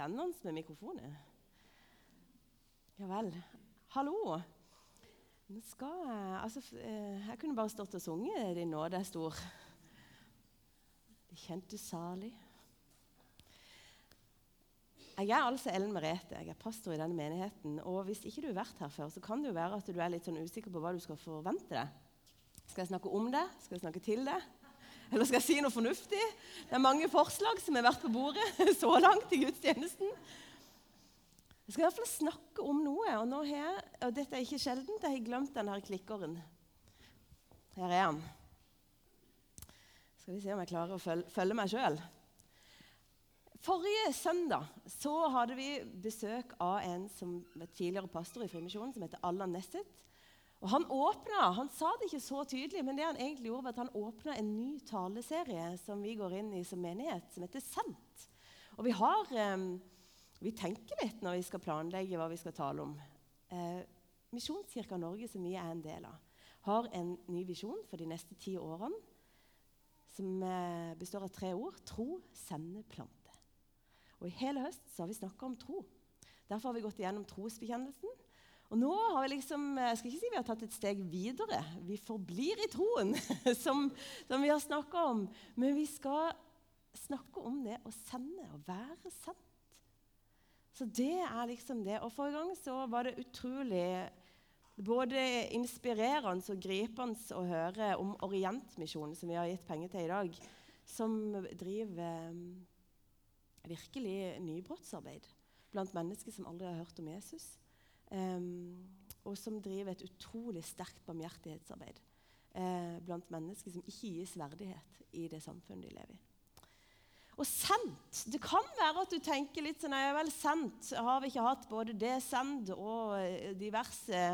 spennende med mikrofoner. Ja vel. Hallo. Nå skal jeg Altså, eh, jeg kunne bare stått og sunget 'Din nåde er stor'. Det kjente salig. Jeg er altså Ellen Merete, jeg er pastor i denne menigheten. og Hvis ikke du har vært her før, så kan det jo være at du er litt sånn usikker på hva du skal forvente deg. Skal jeg snakke om det? Skal jeg snakke til det? Eller skal jeg si noe fornuftig? Det er mange forslag som har vært på bordet så langt i gudstjenesten. Jeg skal i hvert fall snakke om noe, og, nå her, og dette er ikke sjeldent. Jeg har glemt denne klikkeren. Her er han. Skal vi se om jeg klarer å følge, følge meg sjøl. Forrige søndag så hadde vi besøk av en som var tidligere pastor i Frimisjonen, som heter Allan Nesset. Og Han åpna, han sa det ikke så tydelig, men det han egentlig gjorde var at han åpna en ny taleserie som vi går inn i som menighet, som heter Sendt. Og vi, har, eh, vi tenker litt når vi skal planlegge hva vi skal tale om. Eh, Misjonskirka Norge, som vi er en del av, har en ny visjon for de neste ti årene. Som eh, består av tre ord tro, sende, plante. Og I hele høst så har vi snakka om tro. Derfor har vi gått igjennom trosbekjennelsen. Og nå har vi liksom, jeg skal ikke si vi har tatt et steg videre. Vi forblir i troen, som, som vi har snakka om. Men vi skal snakke om det å sende, å være sendt. Så det er liksom det. Og Forrige gang så var det utrolig både inspirerende og gripende å høre om Orientmisjonen, som vi har gitt penger til i dag, som driver um, virkelig nybrottsarbeid blant mennesker som aldri har hørt om Jesus. Um, og som driver et utrolig sterkt barmhjertighetsarbeid uh, blant mennesker som ikke gis verdighet i det samfunnet de lever i. Og sendt Det kan være at du tenker litt sånn Jeg vel sendt. Har vi ikke hatt både det send og eh, diverse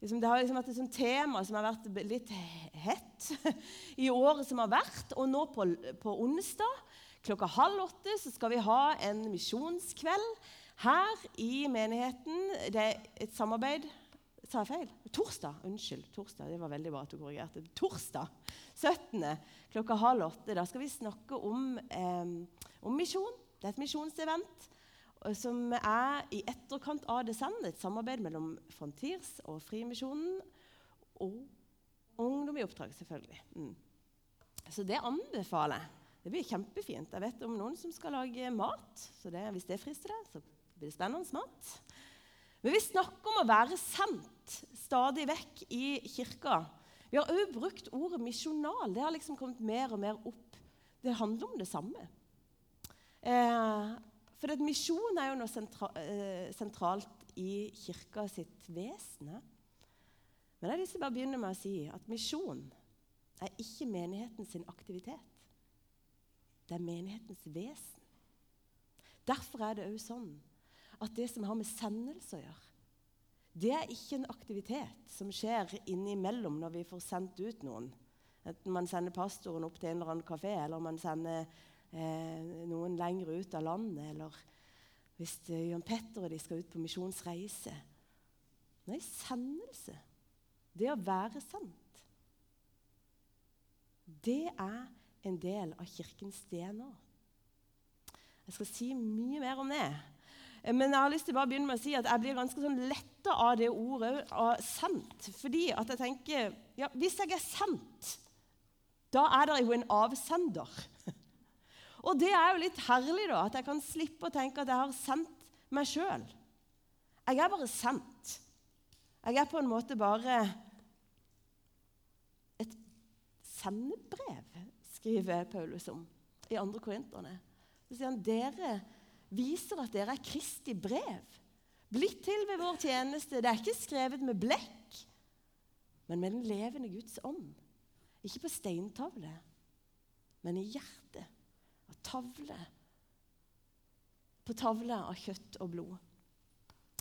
liksom, Det har liksom vært et sånt tema som har vært litt hett i året som har vært. Og nå på, på onsdag klokka halv åtte så skal vi ha en misjonskveld her i menigheten. Det er et samarbeid Sa jeg feil? Torsdag. Unnskyld. Torsdag, Det var veldig bra at du korrigerte. Torsdag 17. klokka halv åtte. Da skal vi snakke om, eh, om misjon. Det er et misjonsevent som er i etterkant av Descend, et samarbeid mellom Frontiers og Frimisjonen og Ungdom i oppdrag, selvfølgelig. Mm. Så det anbefaler jeg. Det blir kjempefint. Jeg vet om noen som skal lage mat. så det, Hvis det frister deg, så blir det spennende mat. Men vi snakker om å være sendt stadig vekk i kirka. Vi har òg brukt ordet misjonal. Det har liksom kommet mer og mer opp. Det handler om det samme. Eh, for et misjon er jo noe sentra, eh, sentralt i kirka sitt vesen. Men jeg til å begynne med å si at misjon er ikke menigheten sin aktivitet. Det er menighetens vesen. Derfor er det òg sånn at det som har med sendelse å gjøre, det er ikke en aktivitet som skjer innimellom når vi får sendt ut noen. Enten man sender pastoren opp til en eller annen kafé, eller man sender eh, noen lenger ut av landet, eller hvis Jan Petter og de skal ut på misjonsreise. Nei, sendelse. Det å være sendt. Det er en del av kirkens DNA. Jeg skal si mye mer om det. Men jeg har lyst til å begynne med å si at jeg blir ganske sånn letta av det ordet av sendt. Fordi at jeg tenker ja, Hvis jeg er sendt, da er det jo en avsender. Og det er jo litt herlig, da, at jeg kan slippe å tenke at jeg har sendt meg sjøl. Jeg er bare sendt. Jeg er på en måte bare et sendebrev skriver Paulus om i 2. Korinterne. Så sier han dere viser at dere er Kristi brev. Blitt til ved vår tjeneste. Det er ikke skrevet med blekk, men med den levende Guds ånd. Ikke på steintavle, men i hjertet. Av tavle. På tavle av kjøtt og blod.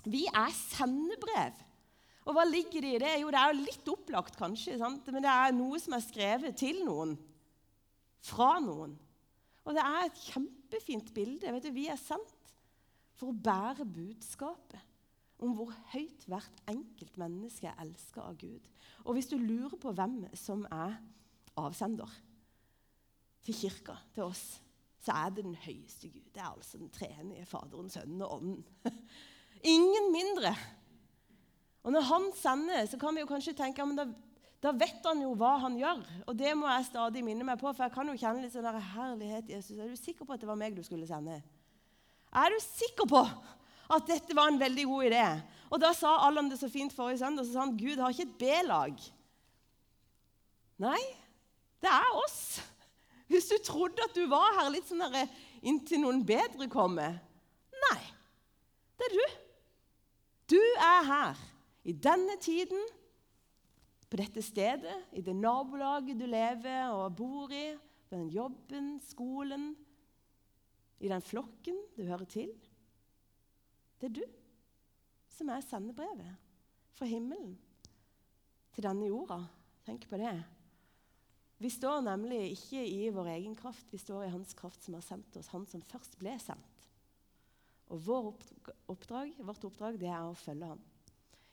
Vi er sendebrev. Og hva ligger det i det? Jo, det er jo litt opplagt, kanskje, sant? men det er noe som er skrevet til noen fra noen. Og det er et kjempefint bilde. Vet du, vi er sendt for å bære budskapet om hvor høyt hvert enkelt menneske er elska av Gud. Og hvis du lurer på hvem som er avsender til kirka, til oss, så er det den høyeste Gud. Det er altså den tredje Faderen, Sønnen og Ånden. Ingen mindre. Og når han sender, så kan vi jo kanskje tenke men da, da, vet han jo hva han gjør. Og det må jeg stadig minne meg på, for jeg kan jo kjenne litt sånn der, herlighet, Jesus. Er du sikker på at det var meg du skulle sende? Er du sikker på at dette var en veldig god idé? Og da sa Allan det så fint forrige søndag, så sa han Gud har ikke et B-lag. Nei, det er oss. Hvis du trodde at du var her litt sånn der, inntil noen bedre kommer Nei, det er du. Du er her i denne tiden, på dette stedet, i det nabolaget du lever og bor i, på den jobben, skolen, i den flokken du hører til. Det er du som er sendebrevet fra himmelen til denne jorda. Tenk på det. Vi står nemlig ikke i vår egen kraft, vi står i Hans kraft som har sendt oss, Han som først ble sendt. Og oppdrag, Vårt oppdrag det er å følge ham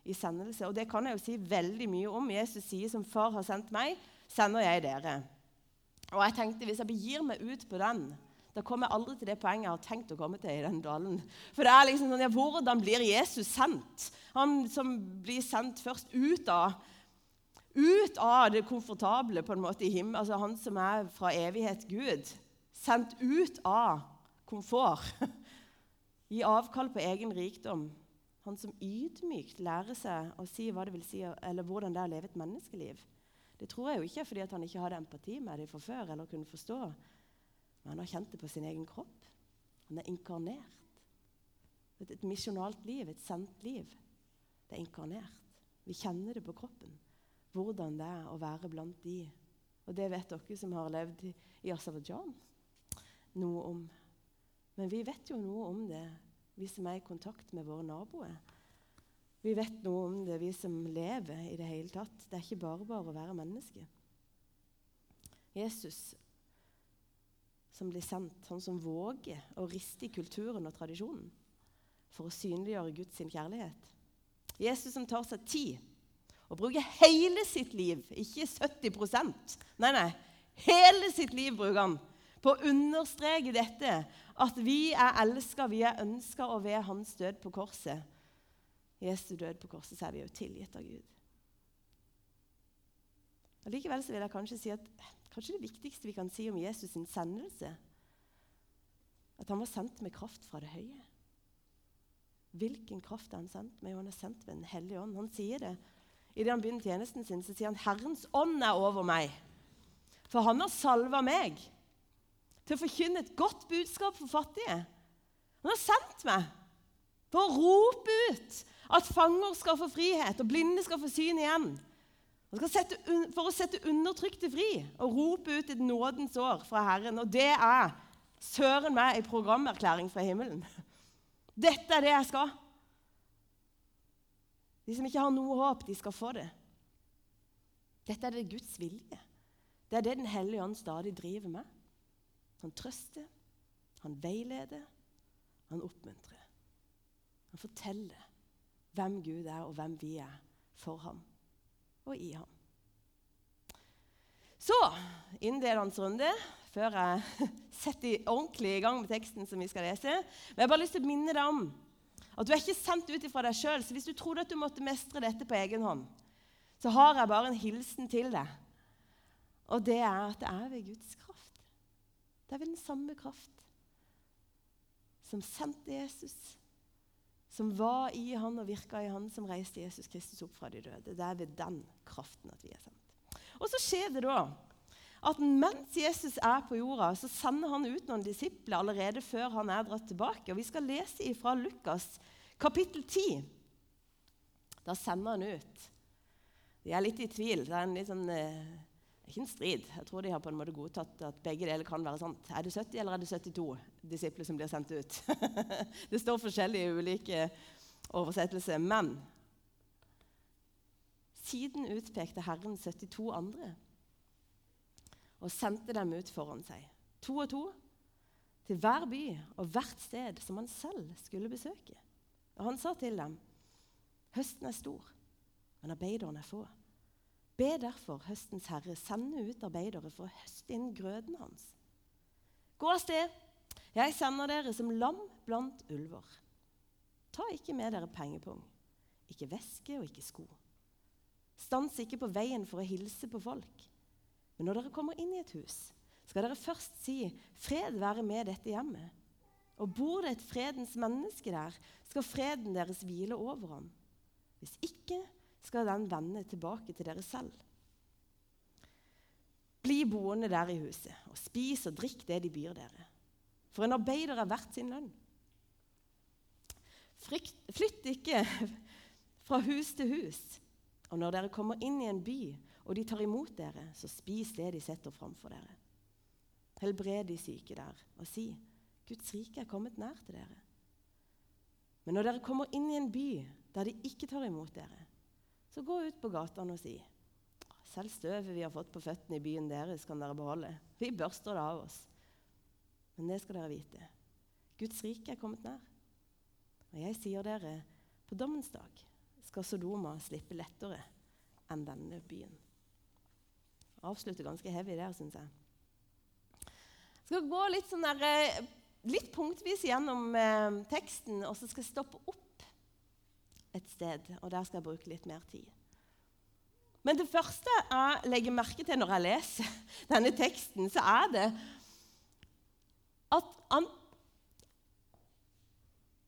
i sendelse. Og det kan jeg jo si veldig mye om. Jesus sier som far har sendt meg, sender jeg dere. Og jeg tenkte hvis jeg begir meg ut på den, da kommer jeg aldri til det poenget jeg har tenkt å komme til i den dalen. For det er liksom sånn, ja, Hvordan blir Jesus sendt? Han som blir sendt først ut av, ut av det komfortable på en måte i himmelen. Altså han som er fra evighet Gud. Sendt ut av komfort. Gi avkall på egen rikdom. Han som ydmykt lærer seg å si hva det vil si, eller hvordan det er å leve et menneskeliv. Det tror jeg jo ikke fordi han ikke hadde empati med dem fra før. eller kunne forstå. Men han har kjent det på sin egen kropp. Han er inkarnert. Et, et misjonalt liv, et sendt liv, det er inkarnert. Vi kjenner det på kroppen, hvordan det er å være blant de. Og det vet dere som har levd i Aserbajdsjan, noe om. Men vi vet jo noe om det, vi som er i kontakt med våre naboer. Vi vet noe om det, vi som lever i det hele tatt. Det er ikke bare bare å være menneske. Jesus som blir sendt, han som våger å riste i kulturen og tradisjonen for å synliggjøre Guds kjærlighet. Jesus som tar seg tid og bruker hele sitt liv, ikke 70% Nei, nei. Hele sitt liv bruker han på å understreke dette, at vi er elska, vi er ønska, og ved hans død på korset Jesu død på korset, så er vi jo tilgitt av Gud. Og Likevel så vil jeg kanskje si at Kanskje det viktigste vi kan si om Jesus' sin sendelse, at han var sendt med kraft fra det høye. Hvilken kraft er han sendt med? Jo, han er sendt med Den hellige ånd. Han sier det. Idet han begynner tjenesten sin, så sier han 'Herrens ånd er over meg'. For han har salva meg til å forkynne et godt budskap for fattige. Han har sendt meg for å rope ut at fanger skal få frihet, og blinde skal få syn igjen. For å sette undertrykte fri og rope ut et nådens år fra Herren. Og det er søren meg en programerklæring fra himmelen. Dette er det jeg skal. De som ikke har noe håp, de skal få det. Dette er det Guds vilje. Det er det Den hellige ånd stadig driver med. Han trøster, han veileder, han oppmuntrer. Han forteller hvem Gud er, og hvem vi er for ham og i ham. Så innledende runde før jeg setter ordentlig i gang med teksten som vi skal lese. Men jeg har bare lyst til å minne deg om at du er ikke sendt ut fra deg sjøl. Så hvis du trodde at du måtte mestre dette på egen hånd, så har jeg bare en hilsen til deg. Og det er at det er ved Guds kraft. Det er ved den samme kraft som sendte Jesus som var i han og virka i han, som reiste Jesus Kristus opp fra de døde. Det er ved den kraften at vi er sendt. Og så skjer det da at mens Jesus er på jorda, så sender han ut noen disipler allerede før han er dratt tilbake. Og Vi skal lese ifra Lukas kapittel 10. Da sender han ut. De er litt i tvil. Det er en litt sånn, eh, ikke en strid. Jeg tror de har på en måte godtatt at begge deler kan være sant. Er det 70 eller er det 72 disipler som blir sendt ut? det står forskjellige ulike oversettelser. Men siden utpekte Herren 72 andre og sendte dem ut foran seg, to og to, til hver by og hvert sted som han selv skulle besøke. Og han sa til dem, høsten er stor, men arbeiderne er få. Be derfor høstens herre sende ut arbeidere for å høste inn grøden hans. Gå av sted. Jeg sender dere som lam blant ulver. Ta ikke med dere pengepung, ikke veske og ikke sko. Stans ikke på veien for å hilse på folk. Men når dere kommer inn i et hus, skal dere først si 'Fred være med dette hjemmet'. Og bor det et fredens menneske der, skal freden deres hvile over ham. Hvis ikke skal den vende tilbake til dere selv. Bli boende der i huset, og spis og drikk det de byr dere. For en arbeider er verdt sin lønn. Frykt, flytt ikke fra hus til hus. Og når dere kommer inn i en by, og de tar imot dere, så spis det de setter framfor dere. Helbred de syke der, og si, Guds rike er kommet nær til dere. Men når dere kommer inn i en by der de ikke tar imot dere, så gå ut på gatene og si, selv støvet vi har fått på føttene i byen deres, kan dere beholde. Vi børster det av oss. Men det skal dere vite. Guds rike er kommet nær. Og jeg sier dere, på dommens dag skal Sodoma slippe lettere enn denne byen. Avslutter ganske heavy der, syns jeg. Jeg skal gå litt, sånn der, eh, litt punktvis gjennom eh, teksten, og så skal jeg stoppe opp et sted. Og der skal jeg bruke litt mer tid. Men det første jeg legger merke til når jeg leser denne teksten, så er det at han,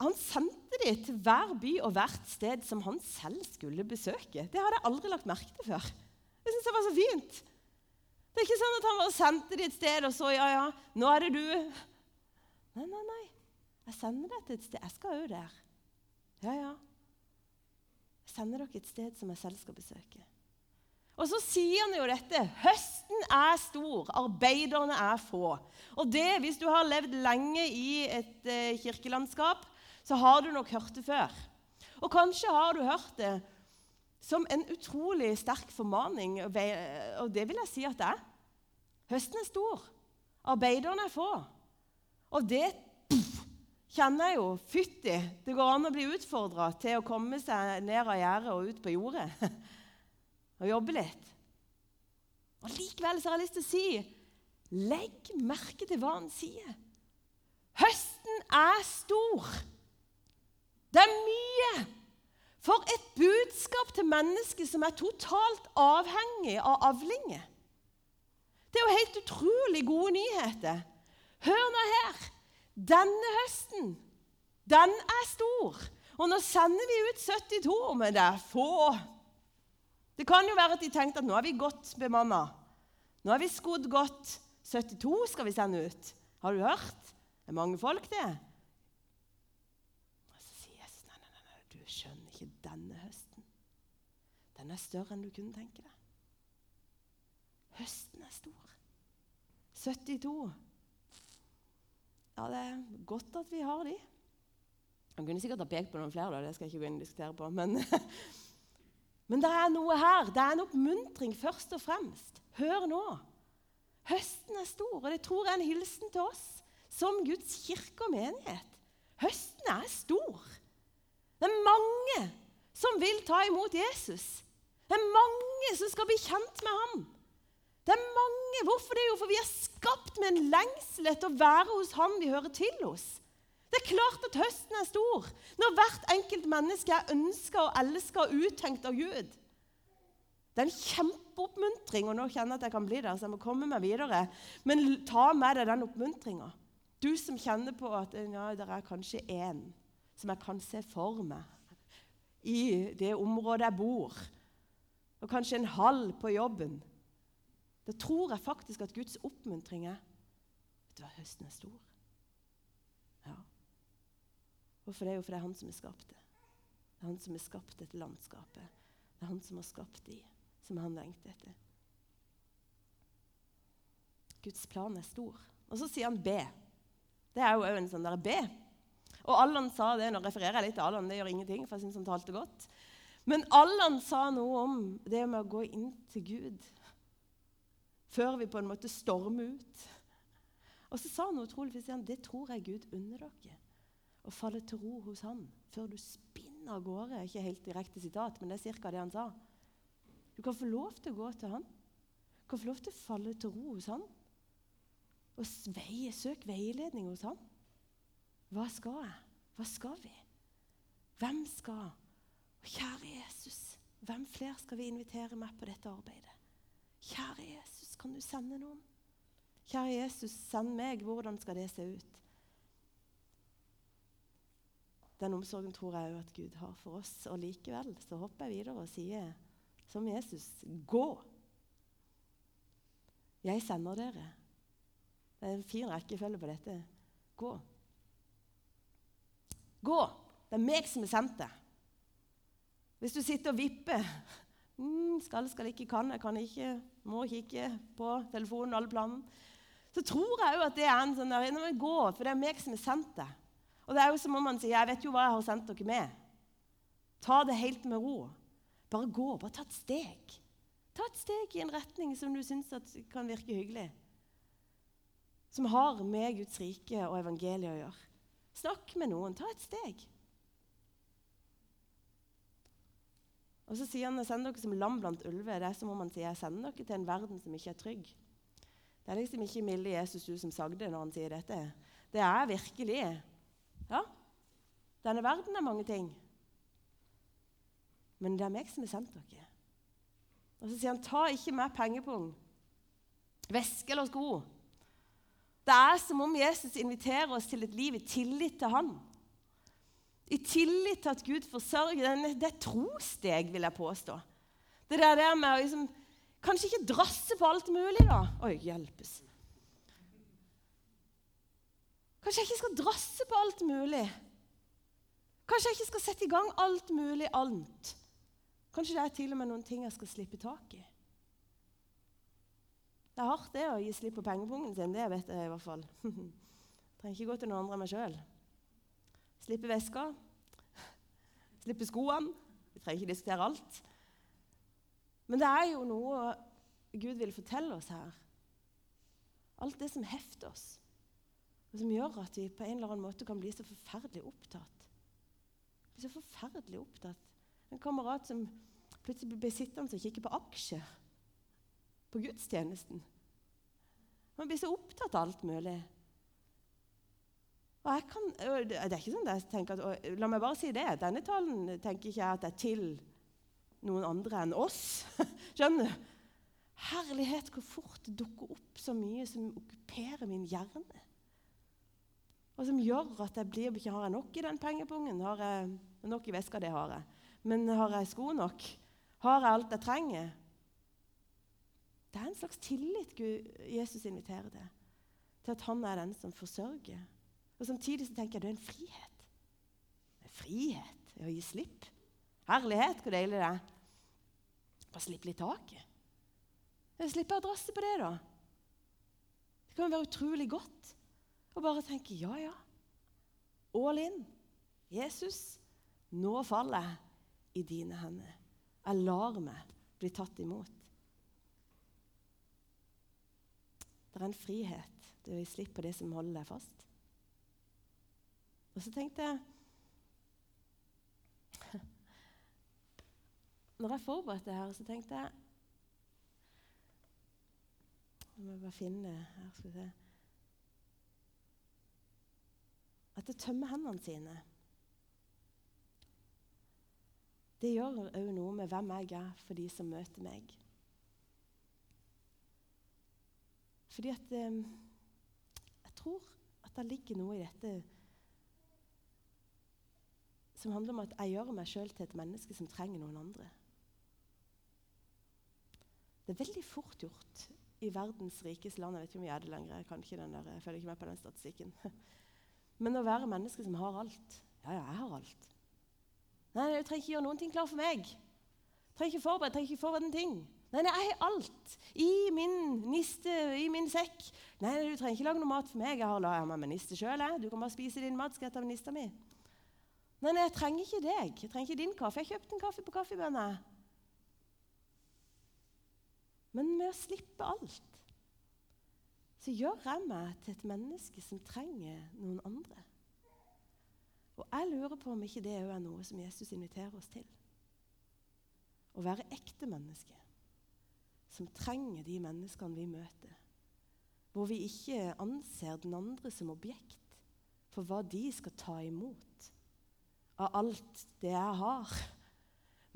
han sendte dem til hver by og hvert sted som han selv skulle besøke. Det hadde jeg aldri lagt merke til før. Jeg syns det var så fint. Det er ikke sånn at han bare sendte dem et sted, og så Ja, ja, nå er det du. Nei, nei, nei. Jeg sender deg til et sted. Jeg skal òg der. Ja, ja. Sender dere et sted som jeg selv skal besøke. Og så sier han jo dette. Høsten er stor, arbeiderne er få. Og det, hvis du har levd lenge i et eh, kirkelandskap, så har du nok hørt det før. Og kanskje har du hørt det som en utrolig sterk formaning, og det vil jeg si at det er. Høsten er stor. Arbeiderne er få. Og det kjenner jeg jo. Fytti! Det går an å bli utfordra til å komme seg ned av gjerdet og ut på jordet. og jobbe litt. Og Likevel så har jeg lyst til å si legg merke til hva han sier. Høsten er stor. Det er mye. For et budskap til mennesker som er totalt avhengig av avlinger. Det er jo helt utrolig gode nyheter. Hør nå her. Denne høsten, den er stor. Og nå sender vi ut 72, men det er få. Det kan jo være at de tenkte at nå er vi godt bemanna. Nå er vi skodd godt. 72 skal vi sende ut. Har du hørt? Det er mange folk, det. Og så sier Jesus nei, nei, nei, du skjønner ikke denne høsten. Den er større enn du kunne tenke deg. Høsten er stor. 72. Ja, det er godt at vi har de. Han kunne sikkert ha pekt på noen flere, da. det skal jeg ikke gå inn og diskutere på. Men, men det er noe her. Det er en oppmuntring først og fremst. Hør nå. Høsten er stor, og det tror jeg er en hilsen til oss som Guds kirke og menighet. Høsten er stor. Det er mange som vil ta imot Jesus. Det er mange som skal bli kjent med ham. Det er mange. Hvorfor det? Jo, for vi er skapt med en lengsel etter å være hos Han vi hører til hos. Det er klart at høsten er stor når hvert enkelt menneske er ønska og elska og uttenkt av Gud. Det er en kjempeoppmuntring, og nå kjenner jeg at jeg kan bli der, så jeg må komme meg videre. Men ta med deg den oppmuntringa. Du som kjenner på at ja, det er kanskje én som jeg kan se for meg i det området jeg bor, og kanskje en halv på jobben. Da tror jeg faktisk at Guds oppmuntring er Vet du hva, høsten er stor. Ja. Hvorfor det? Jo, for det er han som har skapt det. Det er han som har skapt dette landskapet. Det er han som har skapt de som han lengter etter. Guds plan er stor. Og så sier han be. Det er jo òg en sånn der be. Og Allan sa det, Nå refererer jeg litt til Allan, det gjør ingenting, for jeg syns han talte godt. Men Allan sa noe om det med å gå inn til Gud før vi på en måte stormer ut. Og så sa han utrolig fint. Det tror jeg Gud unner dere. Å falle til ro hos Han før du spinner av gårde. Ikke helt direkte sitat, men det er ca. det han sa. Du kan få lov til å gå til Han. Du kan få lov til å falle til ro hos Han. Og vei, søk veiledning hos ham. Hva skal jeg? Hva skal vi? Hvem skal? Kjære Jesus, hvem flere skal vi invitere med på dette arbeidet? Kjære Jesus, kan du sende noen? Kjære Jesus, send meg. Hvordan skal det se ut? Den omsorgen tror jeg òg at Gud har for oss. Og likevel så hopper jeg videre og sier som Jesus gå. Jeg sender dere. Det er en fin rekkefølge på dette. Gå. Gå. Det er meg som har sendt deg. Hvis du sitter og vipper mm, Skal, skal ikke, kan jeg, kan ikke, må kikke på telefonen, og alle planene. Så tror jeg jo at det er en sånn der, Nå gå, for det er meg som har sendt deg. Og det er jo som om man sier 'Jeg vet jo hva jeg har sendt dere med'. Ta det helt med ro. Bare gå. Bare ta et steg. Ta et steg i en retning som du syns kan virke hyggelig. Som har med Guds rike og evangeliet å gjøre. Snakk med noen. Ta et steg. Og så sier han at sender dere som lam blant ulver. Det er som om han sier jeg sender dere til en verden som ikke er trygg. Det er liksom ikke milde Jesus du som sagde når han sier dette. Det er virkelig Ja, denne verden er mange ting. Men det er meg som har sendt dere. Og så sier han ta ikke med pengepung, veske eller sko. Det er som om Jesus inviterer oss til et liv i tillit til han. I tillit til at Gud forsørger. Det er trosteg, vil jeg påstå. Det der, der med å liksom, Kanskje ikke drasse på alt mulig, da. Oi, hjelpes. Kanskje jeg ikke skal drasse på alt mulig. Kanskje jeg ikke skal sette i gang alt mulig annet. Kanskje det er til og med noen ting jeg skal slippe tak i. Det er hardt det å gi slipp på pengepungen sin. Det vet jeg i hvert fall. Jeg trenger ikke gå til noen andre enn meg sjøl. Slippe veska. Slippe skoene. Vi trenger ikke diskutere alt. Men det er jo noe Gud vil fortelle oss her. Alt det som hefter oss, og som gjør at vi på en eller annen måte kan bli så forferdelig opptatt. Bli så forferdelig opptatt. En kamerat som plutselig blir sittende og kikke på aksjer på gudstjenesten. Man blir så opptatt av alt mulig. Og kan, det er ikke sånn at jeg tenker at, La meg bare si det. Denne talen tenker ikke jeg at er til noen andre enn oss. Skjønner du? Herlighet, hvor fort det dukker opp så mye som okkuperer min hjerne. Og som gjør at jeg blir ikke Har jeg nok i den pengepungen? Har jeg nok i veska? Det har jeg. Men har jeg sko nok? Har jeg alt jeg trenger? Det er en slags tillit Gud, Jesus inviterer til. Til at han er den som forsørger. Og Samtidig så tenker jeg det er en frihet. Det er frihet i å gi slipp. Herlighet, hvor deilig det er. Bare slippe litt taket. Slippe å drasse på det, da. Det kan være utrolig godt å bare tenke ja, ja. All in. Jesus, nå faller jeg i dine hender. Jeg lar meg bli tatt imot. Det er en frihet til å gi slipp på det som holder deg fast. Og så tenkte jeg Når jeg forberedte her, så tenkte jeg Nå må jeg bare finne her skal vi se At det tømmer hendene sine. Det gjør òg noe med hvem jeg er for de som møter meg. Fordi at eh, Jeg tror at det ligger noe i dette som handler om at jeg gjør meg sjøl til et menneske som trenger noen andre. Det er veldig fort gjort i verdens rikeste land. Jeg vet ikke om vi er det lenger. Jeg, kan ikke den der, jeg følger ikke med på den statistikken. Men å være menneske som har alt Ja, ja, jeg har alt. Nei, du trenger ikke gjøre noen ting klar for meg. Trenger ikke forberede, trenger ikke forberede en ting. Nei, nei, jeg har alt i min niste, i min sekk. Nei, nei, du trenger ikke lage noe mat for meg. Jeg har, jeg meg med niste sjøl. Du kan bare spise din mat. skal jeg ta med nista mi. Nei, nei, jeg trenger ikke deg. Jeg trenger ikke din kaffe. Jeg kjøpte en kaffe på Kaffebønnet. Men med å slippe alt så gjør jeg meg til et menneske som trenger noen andre. Og jeg lurer på om ikke det òg er noe som Jesus inviterer oss til. Å være ekte mennesker som trenger de menneskene vi møter. hvor vi ikke anser den andre som objekt for hva de skal ta imot av alt det jeg har.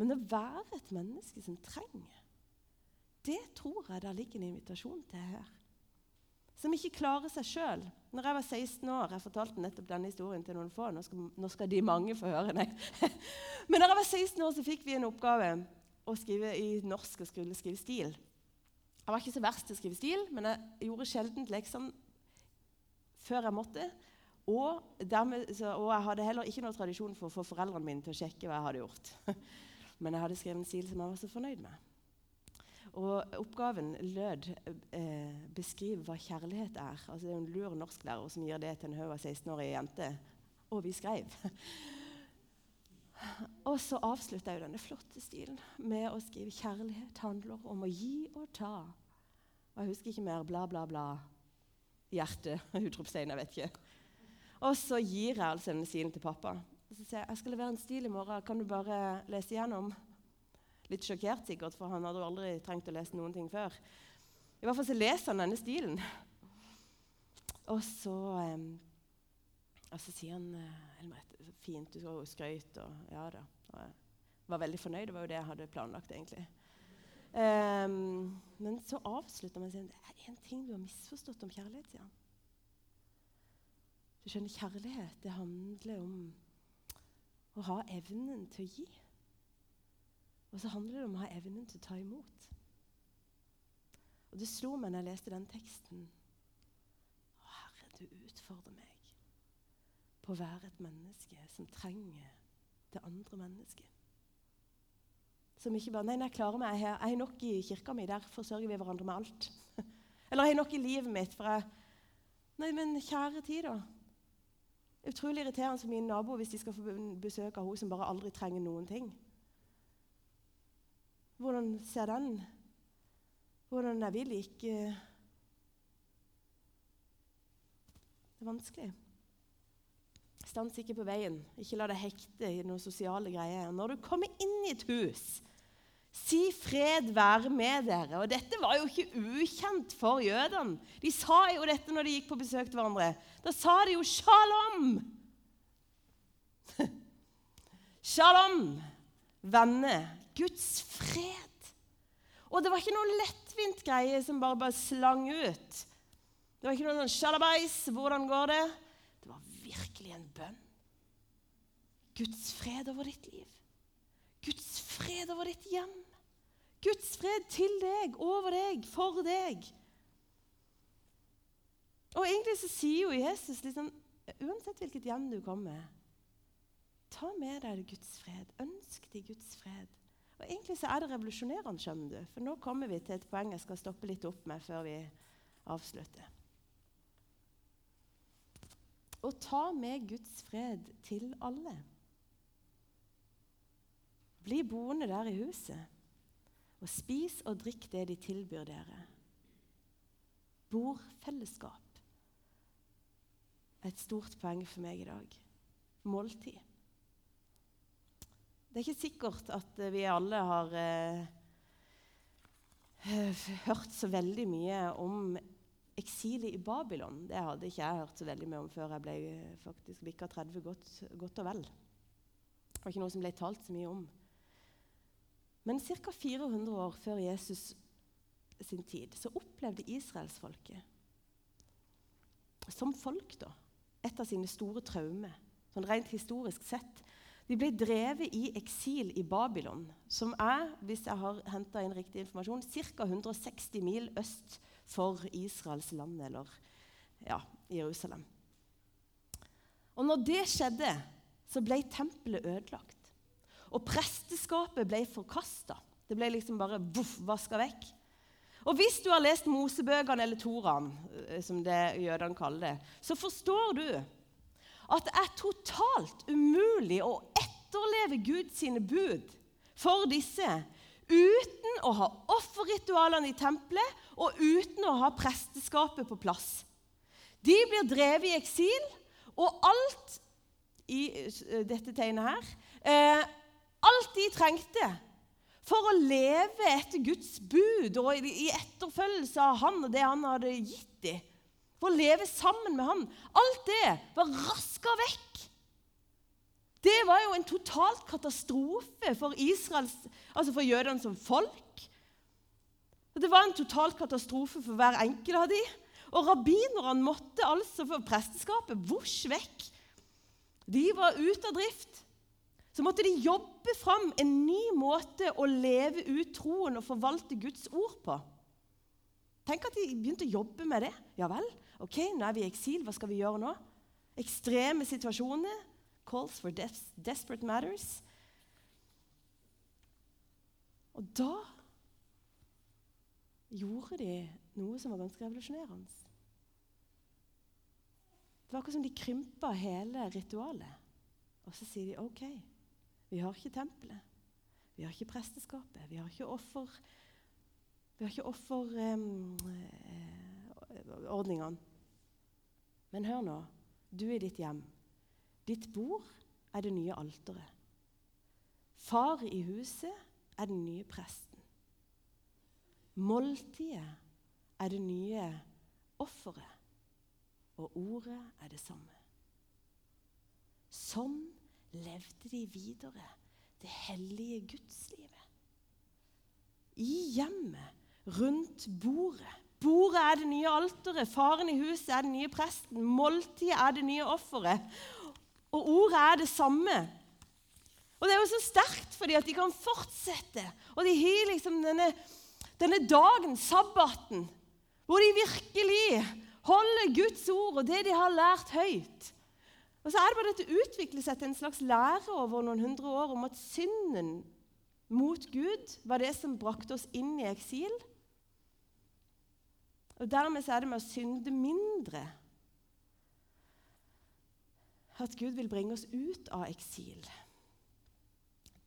Men å være et menneske som trenger, det tror jeg der ligger en invitasjon til her. Som ikke klarer seg sjøl. Når jeg var 16 år Jeg fortalte nettopp denne historien til noen få. Nå skal, nå skal de mange få høre. den. Men når jeg var 16 år, så fikk vi en oppgave å skrive i norsk og skulle skrive stil. Jeg var ikke så verst til å skrive stil, men jeg gjorde sjelden leksene før jeg måtte. Og, dermed, så, og, jeg hadde heller ikke noen tradisjon for å få foreldrene mine til å sjekke hva jeg hadde gjort. Men jeg hadde skrevet en stil som jeg var så fornøyd med. Og Oppgaven lød eh, 'beskriv hva kjærlighet er'. Altså, det er en lur norsklærer som gir det til en haug av 16-årige jenter. Og vi skrev. Og så avslutta jeg denne flotte stilen med å skrive 'kjærlighet handler om å gi og ta'. Og jeg husker ikke mer. Bla, bla, bla. Hjerte. Utropstegn. Jeg vet ikke. Og så gir jeg altså denne stilen til pappa. Og så sier jeg jeg skal levere en stil i morgen. Kan du bare lese igjennom? Litt sjokkert sikkert, for han hadde jo aldri trengt å lese noen ting før. I hvert fall så leser han denne stilen. Og så, og så sier han Elmer, fint, du skal skrøyt og ja da. Og jeg var veldig fornøyd. Det var jo det jeg hadde planlagt, egentlig. Um, men så avslutter man med å si det er én ting du har misforstått om kjærlighet. sier han. Du skjønner, Kjærlighet det handler om å ha evnen til å gi. Og så handler det om å ha evnen til å ta imot. Og Det slo meg når jeg leste den teksten. Å, Herre, du utfordrer meg på å være et menneske som trenger det andre mennesket. Som ikke bare Nei, nei, jeg klarer meg. Jeg har nok i kirka mi. Der forsørger vi hverandre med alt. Eller jeg har nok i livet mitt. for jeg... Nei, men kjære tid, da. Utrolig irriterende for mine naboer hvis de skal få besøk av hun som bare aldri trenger noen ting. Hvordan ser den? Hvordan er vi like Det er vanskelig. Stans ikke på veien. Ikke la deg hekte i noen sosiale greier. Når du kommer inn i et hus, Si fred være med dere. Og dette var jo ikke ukjent for jødene. De sa jo dette når de gikk på besøk til hverandre. Da sa de jo 'shalom'. shalom, venner. Guds fred. Og det var ikke noe lettvint greie som bare, bare slang ut. Det var ikke noe sånn 'shalabais', hvordan går det? Det var virkelig en bønn. Guds fred over ditt liv. Guds fred over ditt hjem. Guds fred til deg, over deg, for deg. Og egentlig så sier jo Jesus liksom, uansett hvilket hjem du kommer Ta med deg Guds fred. Ønsk deg Guds fred. Og Egentlig så er det revolusjonerende, skjønner du. For nå kommer vi til et poeng jeg skal stoppe litt opp med før vi avslutter. Å ta med Guds fred til alle. Bli boende der i huset, og spis og drikk det de tilbyr dere. Bordfellesskap et stort poeng for meg i dag. Måltid. Det er ikke sikkert at vi alle har eh, hørt så veldig mye om eksilet i Babylon. Det hadde ikke jeg hørt så veldig mye om før jeg ble faktisk bikka 30 godt, godt og vel. Det var ikke noe som ble talt så mye om. Men ca. 400 år før Jesus sin tid så opplevde israelsfolket som folk da, et av sine store traumer, sånn rent historisk sett. De ble drevet i eksil i Babylon, som er hvis jeg har inn riktig informasjon, ca. 160 mil øst for Israels land, eller ja, Jerusalem. Og når det skjedde, så ble tempelet ødelagt. Og presteskapet ble forkasta. Det ble liksom bare voff, vaska vekk. Og hvis du har lest Mosebøkene eller Toraen, eh, som det jødene kaller det, så forstår du at det er totalt umulig å etterleve Guds bud for disse uten å ha offerritualene i tempelet og uten å ha presteskapet på plass. De blir drevet i eksil, og alt i eh, dette tegnet her eh, alt de trengte for å leve etter Guds bud og i etterfølgelse av Han og det han hadde gitt dem, for å leve sammen med han. Alt det var raska vekk. Det var jo en totalt katastrofe for Israels, altså for jødene som folk. Det var en total katastrofe for hver enkelt av dem. Og rabbinerne måtte altså for presteskapet vosj vekk. De var ute av drift. Så måtte de jobbe fram en ny måte å leve ut troen og forvalte Guds ord på. Tenk at de begynte å jobbe med det. Ja vel, ok, nå er vi i eksil. Hva skal vi gjøre nå? Ekstreme situasjoner. Calls for des desperate matters. Og da gjorde de noe som var ganske revolusjonerende. Det var akkurat som de krympa hele ritualet. Og så sier de OK, vi har ikke tempelet. Vi har ikke presteskapet. Vi har ikke offer... Vi har ikke offerordningene. Eh, Men hør nå. Du er ditt hjem. Ditt bord er det nye alteret. Far i huset er den nye presten. Måltidet er det nye offeret, og ordet er det samme. Sånn levde de videre det hellige gudslivet. I hjemmet, rundt bordet. Bordet er det nye alteret, faren i huset er den nye presten, måltidet er det nye offeret, og ordet er det samme. Og Det er jo så sterkt fordi at de kan fortsette. Og de har liksom denne denne dagen, sabbaten, hvor de virkelig holder Guds ord og det de har lært høyt. Og så er det bare dette utvikler seg til en slags lære over noen hundre år om at synden mot Gud var det som brakte oss inn i eksil. Og dermed er det med å synde mindre at Gud vil bringe oss ut av eksil.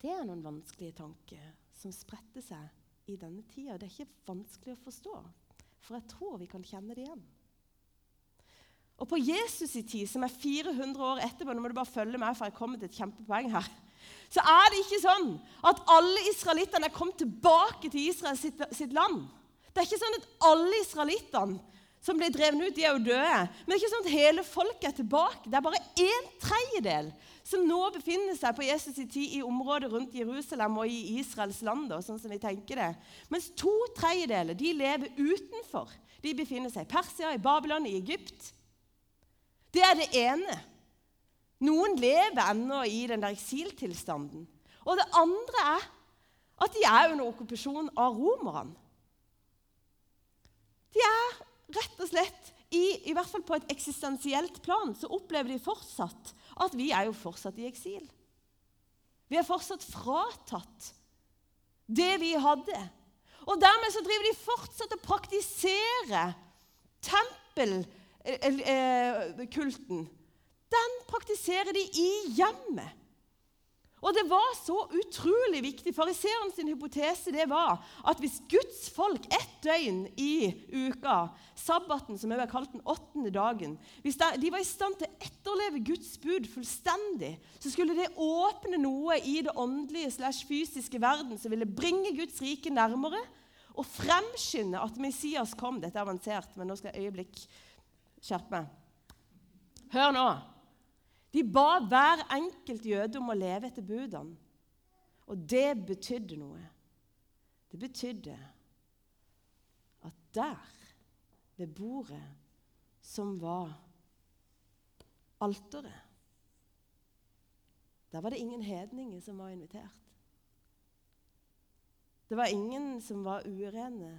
Det er noen vanskelige tanker som spretter seg i denne tida. Det er ikke vanskelig å forstå, for jeg tror vi kan kjenne det igjen. Og på Jesus' i tid, som er 400 år etterpå Nå må du bare følge med, for jeg kommer til et kjempepoeng her. Så er det ikke sånn at alle israelittene er kommet tilbake til Israel sitt, sitt land. Det er ikke sånn at alle israelittene som ble drevet ut, de er jo døde. Men det er ikke sånn at hele folket er tilbake. Det er bare en tredjedel som nå befinner seg på Jesus' i tid i området rundt Jerusalem og i Israels land. sånn som vi tenker det. Mens to tredjedeler de lever utenfor. De befinner seg i Persia, i Babylon, i Egypt. Det er det ene. Noen lever ennå i den der eksiltilstanden. Og det andre er at de er under okkupasjon av romerne. De er rett og slett i, i hvert fall på et eksistensielt plan så opplever de fortsatt at vi er jo fortsatt i eksil. Vi er fortsatt fratatt det vi hadde. Og dermed så driver de fortsatt å praktisere tempelkulten. Den praktiserer de i hjemmet. Og det var så utrolig viktig. Fariseeren sin hypotese det var at hvis Guds folk ett døgn i uka, sabbaten, som er kalt den åttende dagen Hvis de var i stand til å etterleve Guds bud fullstendig, så skulle det åpne noe i det åndelige slash fysiske verden som ville bringe Guds rike nærmere og fremskynde at Messias kom. Dette er avansert, men nå skal jeg øyeblikk skjerpe meg. Hør nå. De ba hver enkelt jøde om å leve etter budene. Og det betydde noe. Det betydde at der, ved bordet som var alteret Der var det ingen hedninger som var invitert. Det var ingen som var urene.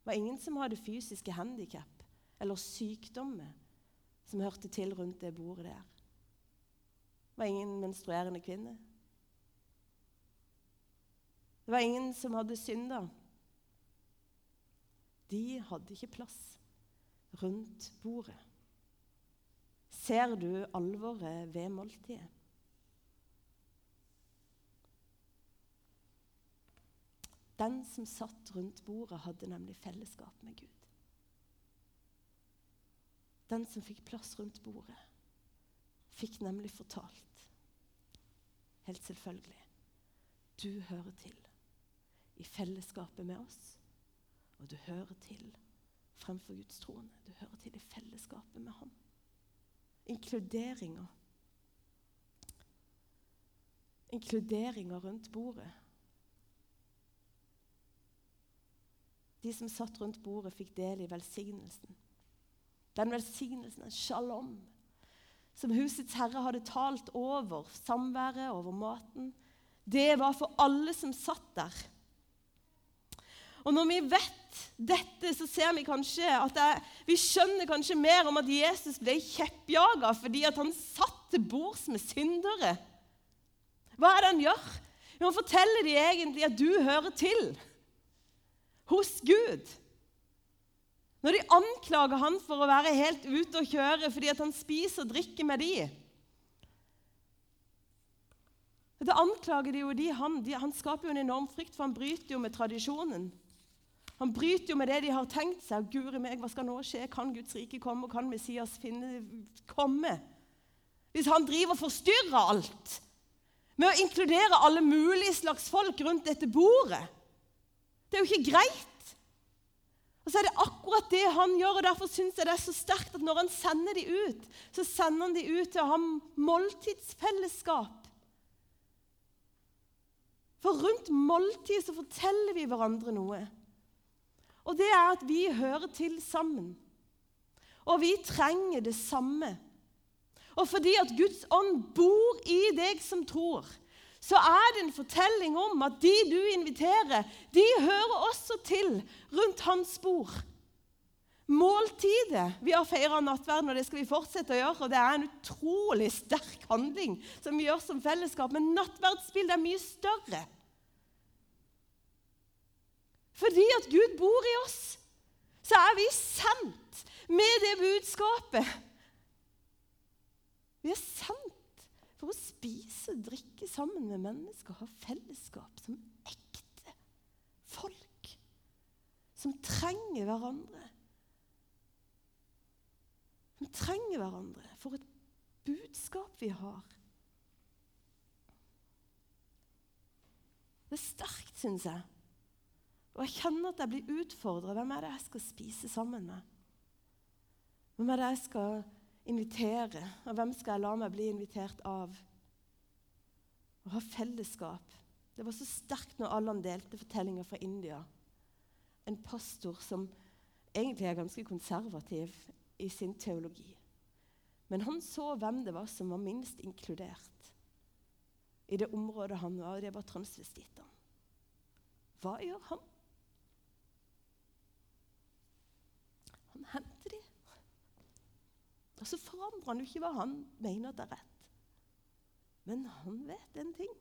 Det var ingen som hadde fysiske handikap eller sykdommer som hørte til rundt det bordet der Det var ingen menstruerende kvinne. Det var ingen som hadde synda. De hadde ikke plass rundt bordet. Ser du alvoret ved måltidet? Den som satt rundt bordet, hadde nemlig fellesskap med Gud. Den som fikk plass rundt bordet, fikk nemlig fortalt Helt selvfølgelig. Du hører til i fellesskapet med oss, og du hører til fremfor Guds troende. Du hører til i fellesskapet med Han. Inkluderinga. Inkluderinga rundt bordet. De som satt rundt bordet, fikk del i velsignelsen. Den velsignelsen, den shalom, som husets herre hadde talt over samværet, over maten, det var for alle som satt der. Og når vi vet dette, så ser vi kanskje at det, vi skjønner kanskje mer om at Jesus ble kjeppjaga fordi at han satt til bords med syndere. Hva er det han gjør? Jo, han forteller dem egentlig at du hører til hos Gud. Når de anklager han for å være helt ute å kjøre fordi han spiser og drikker med de, da anklager de jo de han. De, han skaper jo en enorm frykt, for han bryter jo med tradisjonen. Han bryter jo med det de har tenkt seg. Guri meg, hva skal nå skje? Kan Guds rike komme? Og kan Messias finne, komme? Hvis han driver og forstyrrer alt med å inkludere alle mulige slags folk rundt dette bordet Det er jo ikke greit. Og så er det akkurat det han gjør, og derfor syns jeg det er så sterkt at når han sender de ut, så sender han de ut til å ha måltidsfellesskap for rundt måltid så forteller vi hverandre noe. Og det er at vi hører til sammen. Og vi trenger det samme. Og fordi at Guds ånd bor i deg som tror, så er det en fortelling om at de du inviterer, de hører også til rundt hans bord. Måltidet Vi har feira nattverden, og det skal vi fortsette å gjøre. og Det er en utrolig sterk handling som vi gjør som fellesskap. Men nattverdsbildet er mye større. Fordi at Gud bor i oss, så er vi sendt med det budskapet. Vi er sendt å spise og drikke sammen med mennesker, ha fellesskap som ekte folk som trenger hverandre som trenger hverandre. For et budskap vi har. Det er sterkt, syns jeg. Og jeg kjenner at jeg blir utfordra. Hvem er det jeg skal spise sammen med? Hvem er det jeg skal invitere? Og hvem skal jeg la meg bli invitert av? Å ha fellesskap. Det var så sterkt når Allan delte fortellinger fra India. En pastor som egentlig er ganske konservativ i sin teologi. Men han så hvem det var som var minst inkludert i det området han var, og det var transvestittene. Hva gjør han henter dem. Og så forandrer han jo ikke hva han mener det er rett. Men han vet en ting,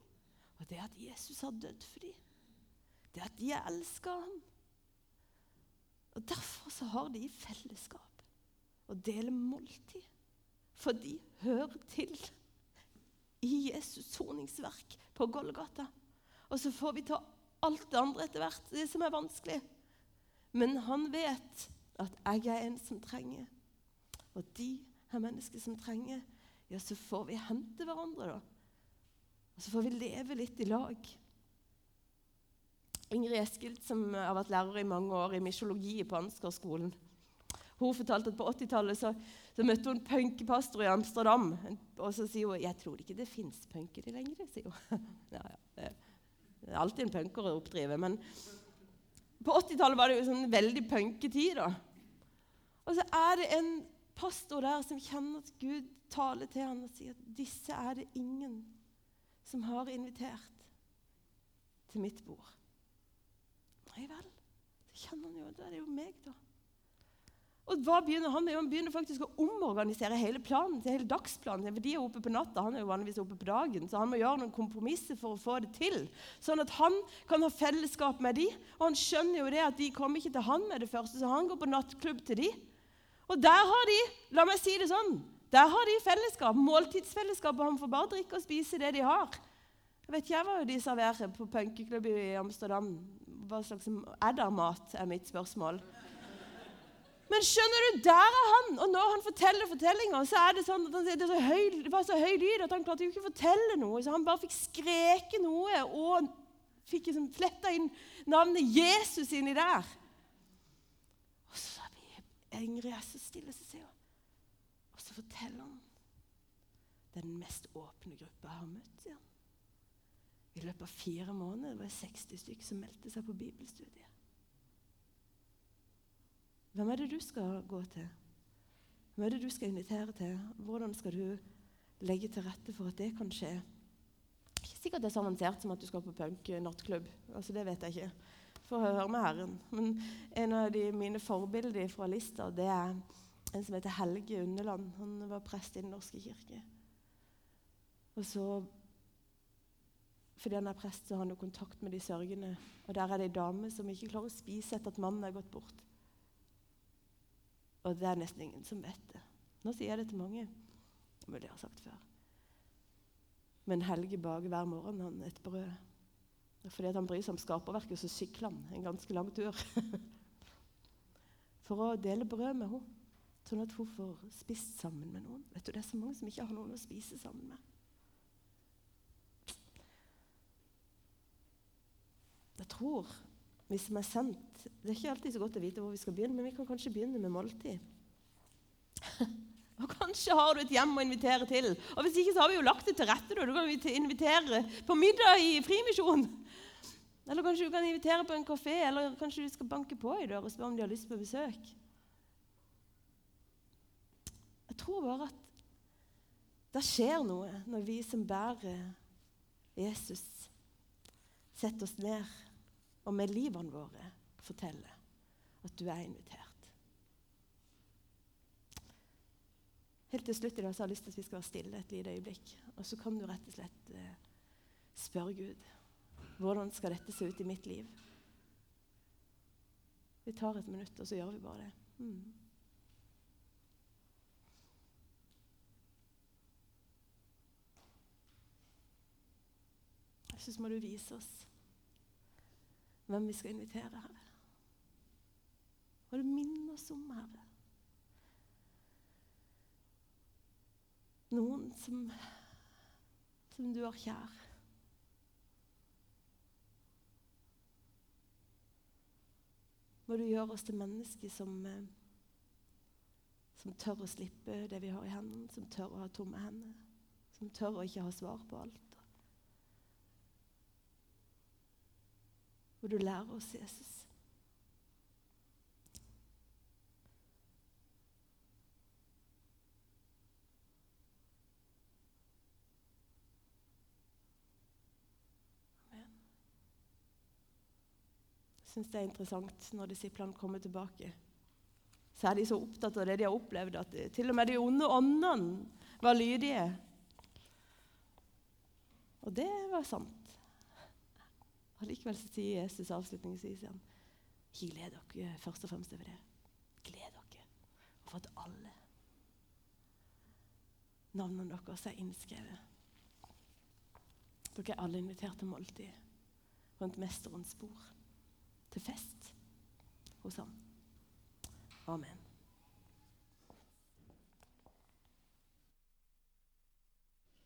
og det er at Jesus har dødd for dem. Det er at de elsker ham. Og Derfor så har de fellesskap og deler måltid. For de hører til i Jesus soningsverk på Golgata. Og så får vi ta alt det andre etter hvert, det som er vanskelig. Men han vet at jeg er en som trenger, og de er mennesker som trenger. Ja, så får vi hente hverandre, da. Og så får vi leve litt i lag. Ingrid Eskild, som har vært lærer i mange år i mysjologi på Ansgarskolen, hun fortalte at på 80-tallet så, så, møtte hun punkepastor i Amsterdam. Og så sier hun 'Jeg tror ikke det fins punkere lenger', sier hun. ja, ja, det, det, er alltid en punker å oppdrive. Men på 80-tallet var det jo sånn veldig punketid. da. Og så er det en pastor der som kjenner at Gud taler til ham og sier at 'disse er det ingen som har invitert til mitt bord'. Nei vel. det kjenner han jo, Da er det jo meg, da. Og hva begynner Han med? Han begynner faktisk å omorganisere hele planen til hele dagsplanen. For de er oppe på natta, han er jo vanligvis oppe på dagen, så han må gjøre noen kompromisser for å få det til. Sånn at han kan ha fellesskap med de, og han skjønner jo det at de kommer ikke til han med det første, så han går på nattklubb til de. Og der har de, la meg si det sånn, der har de fellesskap, måltidsfellesskap, og han får bare drikke og spise det de har. Jeg vet ikke hva de serverer på punkeklubb i Amsterdam. Hva slags eddermat er mitt spørsmål. Men skjønner du, der er han! Og når han forteller fortellinga, så er det sånn at han, det, høy, det var så høy lyd at han klarte jo ikke å fortelle noe. Så han bare fikk skreke noe og fikk liksom fletta inn navnet Jesus inni der. Ingrid er så stille, så sier hun. Og så forteller han det er den mest åpne gruppa jeg har møtt. sier han. I løpet av fire måneder var det 60 stykker som meldte seg på bibelstudiet. Hvem er det du skal gå til? Hvem er det du skal invitere til? Hvordan skal du legge til rette for at det kan skje? Ikke sikkert det er så avansert som at du skal på punk-nattklubb. Altså, det vet jeg ikke. Får høre med Herren. Men en av de mine forbilder fra Lista det er en som heter Helge Underland. Han var prest i Den norske kirke. Og så, Fordi han er prest, så har han jo kontakt med de sørgende. Og der er det ei dame som ikke klarer å spise etter at mannen er gått bort. Og det er nesten ingen som vet det. Nå sier jeg det til mange. Men det har sagt før. Men Helge baker hver morgen han et brød. Fordi han bryr seg om skaperverket, så sykler han en ganske lang tur. For å dele brød med henne, sånn at hun får spist sammen med noen. Vet du, Det er så mange som ikke har noen å spise sammen med. Jeg tror, vi er sendt Det er ikke alltid så godt å vite hvor vi skal begynne, men vi kan kanskje begynne med måltid. Og Kanskje har du et hjem å invitere til. Og Hvis ikke så har vi jo lagt det til rette. Du kan invitere på middag i Frimisjon. Eller kanskje du kan invitere på en kafé, eller kanskje du skal banke på i døra og spørre om de har lyst på besøk. Jeg tror bare at det skjer noe når vi som bærer Jesus, setter oss ned og med livene våre forteller at du er invitert. Helt til slutt i dag så har jeg lyst til at vi skal være stille et lite øyeblikk. Og så kan du rett og slett eh, spørre Gud hvordan skal dette se ut i mitt liv. Vi tar et minutt, og så gjør vi bare det. Mm. Jesus, må du vise oss hvem vi skal invitere, Herre. Må du minne oss om, Herre. Noen som, som du har kjær. Må du gjøre oss til mennesker som, eh, som tør å slippe det vi har i hendene, som tør å ha tomme hender, som tør å ikke ha svar på alt. Må du lære oss Jesus. Jeg syns det er interessant når disiplene kommer tilbake. Så er de så opptatt av det de har opplevd, at til og med de onde åndene var lydige. Og det var sant. Og Likevel så sier Jesus avslutningsvis igjen ikke gled dere først og fremst over det. Gled dere over at alle navnene deres er innskrevet. Dere er alle invitert til måltid rundt Mesterens bord, til fest hos ham. Amen.